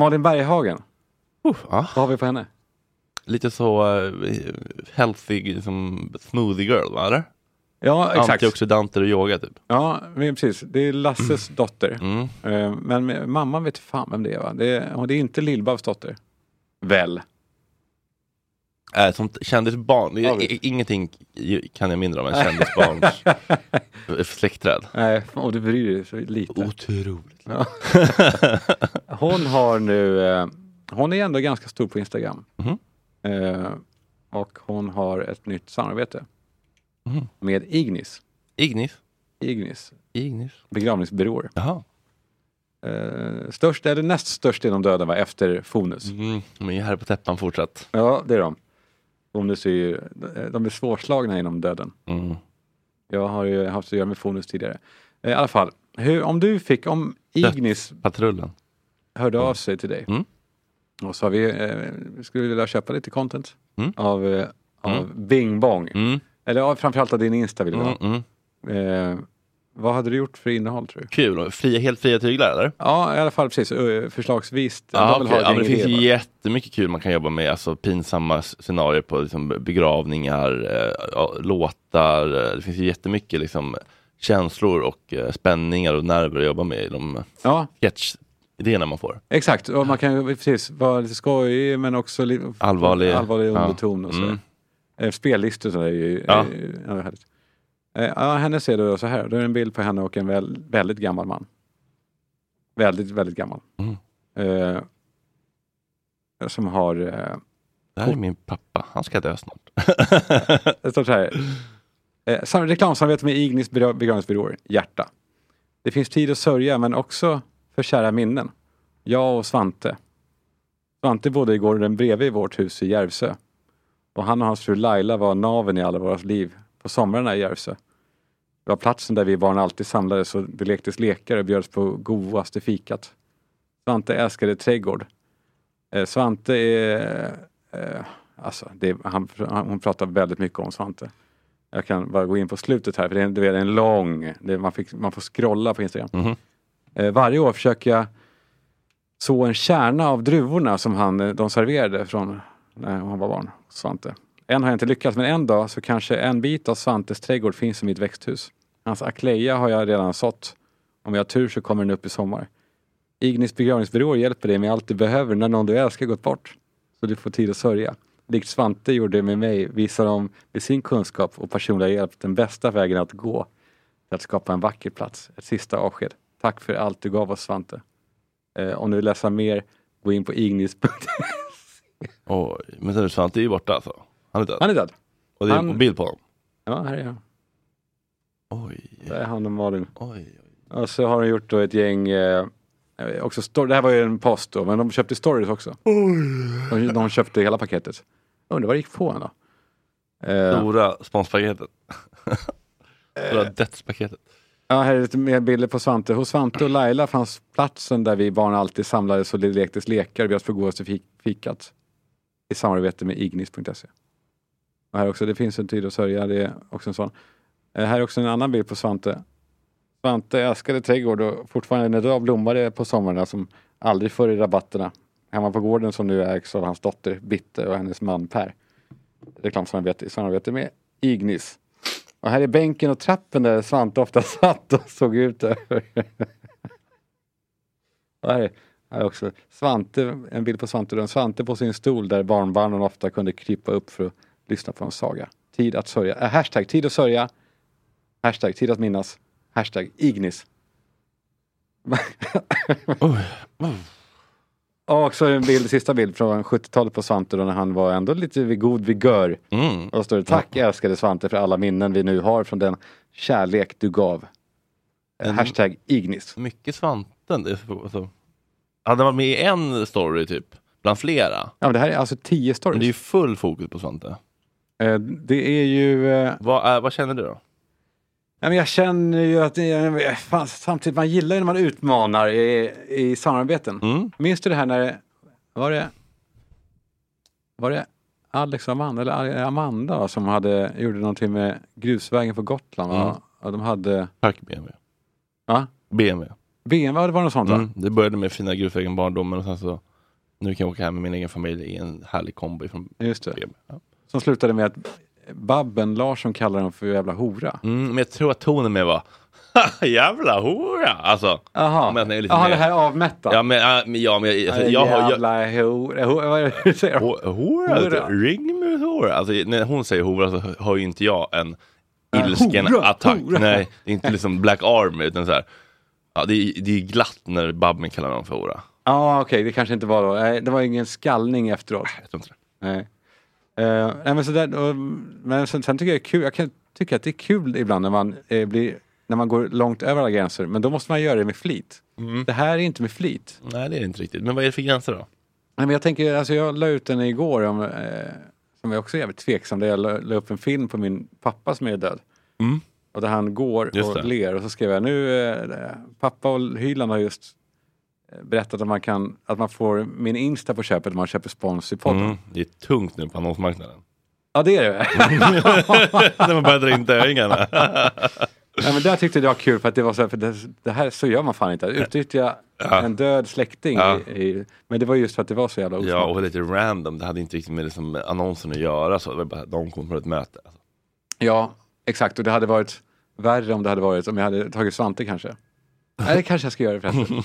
Malin Berghagen, Uh, vad har vi på henne? Lite så uh, healthy som smoothie girl, va? Eller? Ja, exakt. Antioxidanter och yoga typ. Ja, men precis. Det är Lasses dotter. Mm. Eh, Men mamman vet fan vem det är va? Det är, och det är inte Lill-Babs dotter. Väl? Äh, sånt kändisbarn, Ja, ingenting kan jag mindre om än kändisbarns släktträd. Nej, och du bryr dig så lite. Otroligt. Ja. hon har nu, eh, hon är ändå ganska stor på Instagram. Mhm. Eh, och hon har ett nytt samarbete Mhm. med Ignis. Ignis. Ignis, Ignis. begravningsbyråer. Jaha. Eh, störst, eller näst störst inom döden va, efter Fonus. Mm, jag är här på täppan fortsatt. Ja, det är de. Fonus är ju, de är svårslagna inom döden. Mm. Jag har ju haft att göra med Fonus tidigare. Eh, I alla fall, hur, om du fick, om Ignis Patrullen. hörde av sig till dig Mm. och sa vi eh, skulle vilja köpa lite content Mm. av, eh, av Mm. Bing Bong. Mm. Eller ja, framförallt av din Insta vill vi ha. Vad hade du gjort för innehåll tror du? Kul. Fria, helt fria tyglar eller? Ja, i alla fall precis. Förslagsvis. Ja, ha ett ja, det finns idéer jättemycket kul man kan jobba med. Alltså pinsamma scenarier på liksom, begravningar, ja, låtar. eh, Det finns ju jättemycket liksom, känslor och eh, spänningar och nerver att jobba med i de. Ja, sketchidéerna man får. exakt. Och man kan precis vara lite skojig men också Allvarlig. allvarlig Ja. underton och så. Mm. Spellistor så är ju Ja. är ja, är härligt. Eh, Ja, henne ser du så här. Då är det en bild på henne och en väl, väldigt gammal man. Väldigt, väldigt gammal. Mm. Eh, som har, eh, Det här är min pappa, han ska dö snart. det står så här. Eh, sam- reklamsamarbete med Ignis begra- begravningsbyråer, hjärta. Det finns tid att sörja men också för kära minnen. Jag och Svante. Svante bodde i gården bredvid vårt hus i Järvsö. Och han och hans fru Laila var naven i alla våra liv på somrarna i Järvsö. Det var platsen där vi barn alltid samlades och det lektes lekar och bjöds på godaste fikat. Svante älskade trädgård. Eh, Svante är... Eh, alltså, det, han, han, hon pratar väldigt mycket om Svante. Jag kan bara gå in på slutet här för det är, det är en lång... Det, man, fick, man får scrolla på Instagram. Mhm. Eh, varje år försöker jag så en kärna av druvorna som han, eh, de serverade från när han var barn, Svante. Än har jag inte lyckats, men en dag så kanske en bit av Svantes trädgård finns i mitt växthus. Hans akleja har jag redan sått. Om jag har tur så kommer den upp i sommar. Ignis begravningsbyrå hjälper dig med allt du behöver när någon du älskar gått bort. Så du får tid att sörja. Likt Svante gjorde med mig visar de med sin kunskap och personliga hjälp den bästa vägen att gå för att skapa en vacker plats. Ett sista avsked. Tack för allt du gav oss Svante. Eh, om du vill läsa mer, gå in på ignis.se. Oj, men Svante är ju borta alltså. Han är död. Han är död. och det är han- en bild på honom. Ja, här är han. Oj, Där är han och Malin. oj, oj. Och så har de gjort då ett gäng, eh, också story, det här var ju en post då, men de köpte stories också. De, de köpte hela paketet. Undrar vad det gick på ändå. Eh, Stora sponspaketet. Stora dödspaketet. ja, här är lite mer bilder på Svante. Hos Svante och Laila fanns platsen där vi barn alltid samlades och lektes lekar och bjöds på godaste fik- fikat. I samarbete med ignis.se. Och här också, det finns en tid att sörja, det är också en sån. Eh, här är också en annan bild på Svante. Svante älskade trädgård och fortfarande en dag blommade på somrarna som aldrig förr i rabatterna. Hemma på gården som nu ägs av hans dotter Bitte och hennes man Per. Reklamsamarbete i samarbete med Ignis. Och här är bänken och trappen där Svante ofta satt och såg ut över. Här är, här är också Svante, en bild på Svante. Svante på sin stol där barnbarnen ofta kunde krypa upp för att lyssna på en saga. Tid att sörja. Äh, hashtag tid att sörja. Hashtag tid att minnas. Hashtag Ignis. Och också en bild, sista bild från 70-talet på Svante då när han var ändå lite vid god vigör. Mm. Och står det tack älskade Svante för alla minnen vi nu har från den kärlek du gav. En- Hashtag Ignis. Mycket Svanten. Det så, alltså. Hade varit med i en story typ, bland flera. Ja, men det här är alltså tio Men stories. det är ju full fokus på Svante. Eh, det är ju... eh, Vad, är, vad känner du då? Men jag känner ju att fan, samtidigt, man gillar ju när man utmanar i, i samarbeten. Mm. Minns du det här när var det, var det Alex och Amanda, eller Amanda va, som hade, gjorde någonting med grusvägen på Gotland? Va? Mm. Och de hade, Tack BMW. va? BMW. BMW, det var något sånt va? Mm. Det började med fina grusvägen barndomen och sen så nu kan jag åka hem med min egen familj i en härlig kombi från Just det. BMW. Ja. Som slutade med att Babben Larsson kallar dem för jävla hora. Mm, men jag tror att tonen med var jävla hora. Alltså, Jaha, Men är lite Jaha mer- det här avmätta. ja men, ja, men, ja, men alltså, jag har... Jag, jävla hora, hora, vad är det du säger? Hå- Hora, Hora. ring med hora. Alltså, när hon säger hora så hör ju inte jag en Äh, ilsken hora, attack. hora. Nej, det är inte liksom Black Army utan så här. Ja, det, är, det är glatt när Babben kallar någon för hora. Ja okej, det kanske inte var då. Nej, det var ingen skallning efteråt. Jag tror inte det. Nej. Eh, nej men sådär, och, men sen, sen tycker jag det är kul, jag kan tycka att det är kul ibland när man eh, blir när man går långt över alla gränser, men då måste man göra det med flit. Mm. Det här är inte med flit. Nej, det är det inte riktigt. Men vad är det för gränser då? Nej, men jag tänker, alltså jag la ut den igår om, eh, som är också jävligt tveksam, där jag la, la upp en film på min pappa som är död. Mm. Och där han går och ler och så skrev jag nu, eh, pappa och Hyland har just berättat att man kan, att man får min Insta på köpet om man köper spons i podden. Mm. Det är tungt nu på annonsmarknaden. Ja det är det. när man börjar dra in döingarna. Ja, men där tyckte jag det var kul för att det var så här, för det, det här så gör man fan inte. Utnyttja Ja. en död släkting. Ja. I, i, men det var just för att det var så jävla osmart. ja, och lite random. Det hade inte riktigt med liksom annonsen att göra. Så det var bara, de kom från ett möte. Ja, exakt. Och det hade varit värre om det hade varit om jag hade tagit Svante kanske. Nej, det kanske jag ska göra förresten.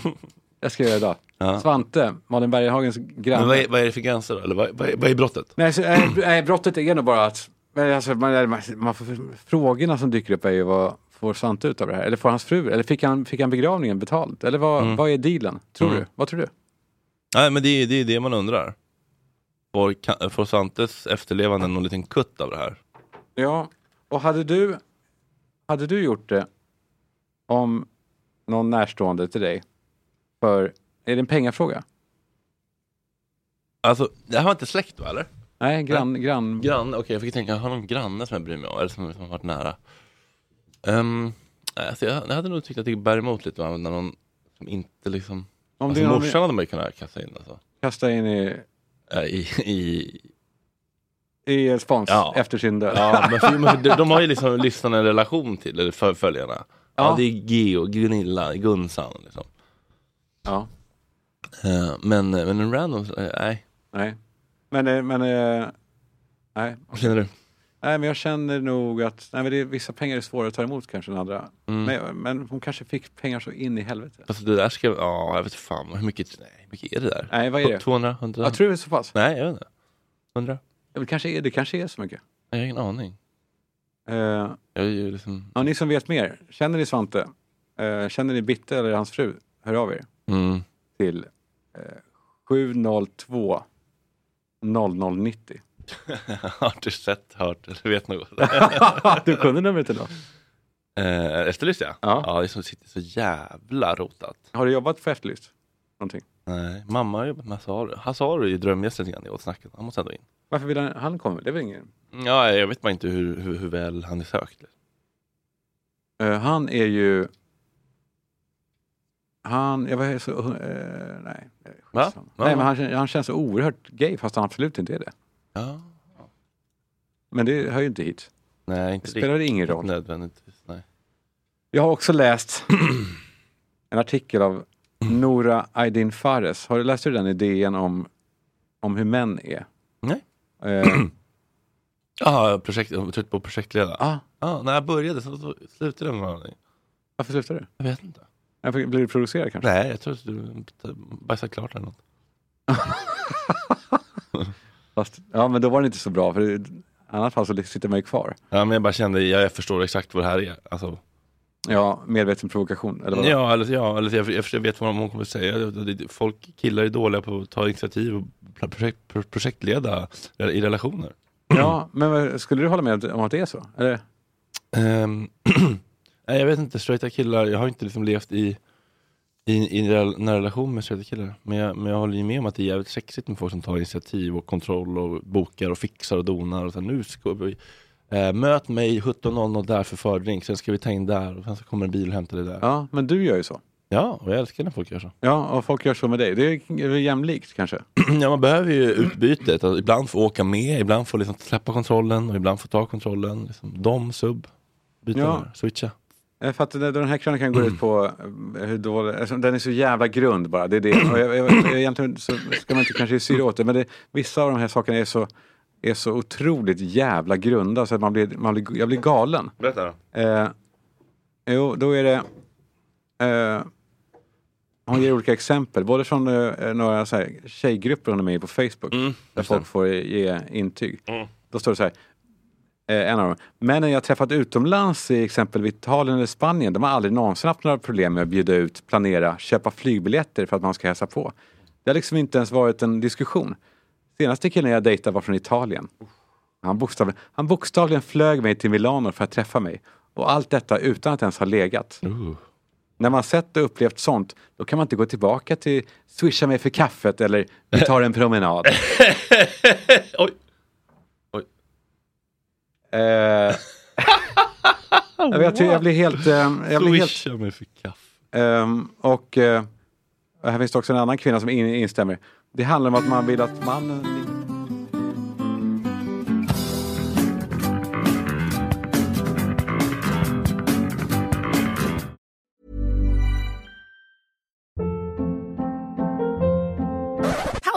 jag ska göra det idag. Ja. Svante, Malin Berghagens granne. Men vad är, vad är det för gränser då? Eller vad, vad, är, vad är brottet? Nej, så, nej, brottet är nog bara att alltså, man, man, man frågorna som dyker upp är ju vad får Svante ut av det här? Eller får hans fru? Eller fick han, fick han begravningen betalt? Eller vad, vad är dealen? Tror Mm. du? Vad tror du? Nej, men det är det, är det man undrar. Får, får Svantes efterlevande någon liten kutt av det här? Ja, och hade du, hade du gjort det om någon närstående till dig för, är det en pengafråga? Alltså, det här var inte släkt va, eller? Nej, grann, grann. Granne, okej jag fick tänka, jag har någon granne som jag bryr mig om, eller som, som har varit nära. Um, alltså jag, jag hade nog tyckt att det bär emot lite va, när någon som inte liksom... Om alltså är någon morsan hade man ju kunnat kasta in alltså. kasta in i, Äh, I, i, i spons Ja. efter sin död. ja, men för, men för de, de har ju liksom lyssnarna en relation till, eller för, följarna. Ja. Ja. det är Geo, Gunilla, Gunsan liksom. ja. Eh, men, men en random, eh, nej. Nej. Men, eh, men, eh, nej. Vad känner du? nej, men jag känner nog att nej, men det är, vissa pengar är svårare att ta emot kanske än andra. Mm. Men, men hon kanske fick pengar så in i helvete. Alltså det där ska, ja jag vet fan, hur mycket, nej, hur mycket är det där? Nej, vad är det? 200, 100? Jag tror det är så pass. Nej, jag vet inte. 100? Ja, Det kanske är, det kanske är så mycket. Jag har ingen aning. Eh, liksom... ja, ni som vet mer, känner ni Svante? Eh, känner ni Bitte eller hans fru? Hör av er Mm. till eh, 702 0090. har du sett, hört eller vet något? du kunde numret idag. eh, efterlyst ja. Ja. Ja, det är som sitter så jävla rotat. Har du jobbat för Efterlyst? Någonting? Nej, mamma har jobbat med Hasaru. Hasaru är ju drömgästen lite grann i Åt snacket. Han måste ändå in. Varför vill han, han komma? Det är väl ingen... Ja, jag vet bara inte hur, hur, hur väl han är sökt. Eh, han är ju... Han, jag var så... Uh, nej. det Va? Va? Nej, men han, han känns så oerhört gay fast han absolut inte är det. Ja. Men det hör ju inte hit. Nej, Det inte spelar riktigt ingen roll. nödvändigtvis. Nej. Jag har också läst en artikel av Nora Aydin Fares. Har du läst du den idén om, om hur män är? Nej. Eh, Ja, projekt, jag var trött på att projektleda. Ja. Ja, när jag började så, så slutade det med någonting. Varför slutade du? Jag vet inte. Varför Blir du provocerad kanske? Nej, jag tror att du bajsade klart eller något. Fast, ja men då var det inte så bra för i annat fall så sitter man ju kvar. Ja, men jag bara kände, jag förstår exakt vad det här är. Alltså, Ja, medveten provokation. Eller vad? ja, eller, ja, eller jag, jag, jag vet vad hon kommer säga. Det- det- Folk, killar är dåliga på att ta initiativ och projekt, pro- projektleda i relationer. Ja, men skulle du hålla med om att det är så? Eller? Nej, jag vet inte, straighta killar, jag har inte liksom levt i, i, i en relation med straighta killar. Men jag, men jag håller ju med om att det är jävligt sexigt med folk som tar initiativ och kontroll och bokar och fixar och donar. Och så här, nu ska vi, eh, möt mig 17.00 där för fördrink, sen ska vi ta in där och sen så kommer en bil och hämtar dig där. Ja, men du gör ju så. Och jag älskar när folk gör så. Ja, och folk gör så med dig. Det är jämlikt kanske? ja, man behöver ju utbytet. Att ibland få åka med, ibland få liksom släppa kontrollen och ibland få ta kontrollen. Liksom, dom, sub, byta, Ja. switcha. För att den den här krönikan går ut på eh, hur dålig, alltså, den är så jävla grund bara. Det är det. Och jag, jag, egentligen så ska man inte kanske syra åt det, men det, vissa av de här sakerna är så, är så otroligt jävla grunda så att man blir, man blir, jag blir galen. Berätta då. Eh, jo, då är det... Eh, hon ger olika exempel, både från eh, några så här, tjejgrupper hon är med i på Facebook. Mm, där folk det. får ge intyg. Mm. Då står det så här. Eh, en av dem. Männen jag träffat utomlands i exempelvis Italien eller Spanien, de har aldrig någonsin haft några problem med att bjuda ut, planera, köpa flygbiljetter för att man ska hälsa på. Det har liksom inte ens varit en diskussion. Senaste killen jag dejtade var från Italien. Han bokstavligen, han bokstavligen flög mig till Milano för att träffa mig. Och allt detta utan att ens ha legat. Uh. När man sett och upplevt sånt, då kan man inte gå tillbaka till swisha mig för kaffet eller vi tar en promenad. Oj. Eh, jag, vet, jag blir helt... eh, jag blir helt Swisha mig för kaffe. ehm, och eh, här finns det också en annan kvinna som in, instämmer. Det handlar om att man vill att mannen...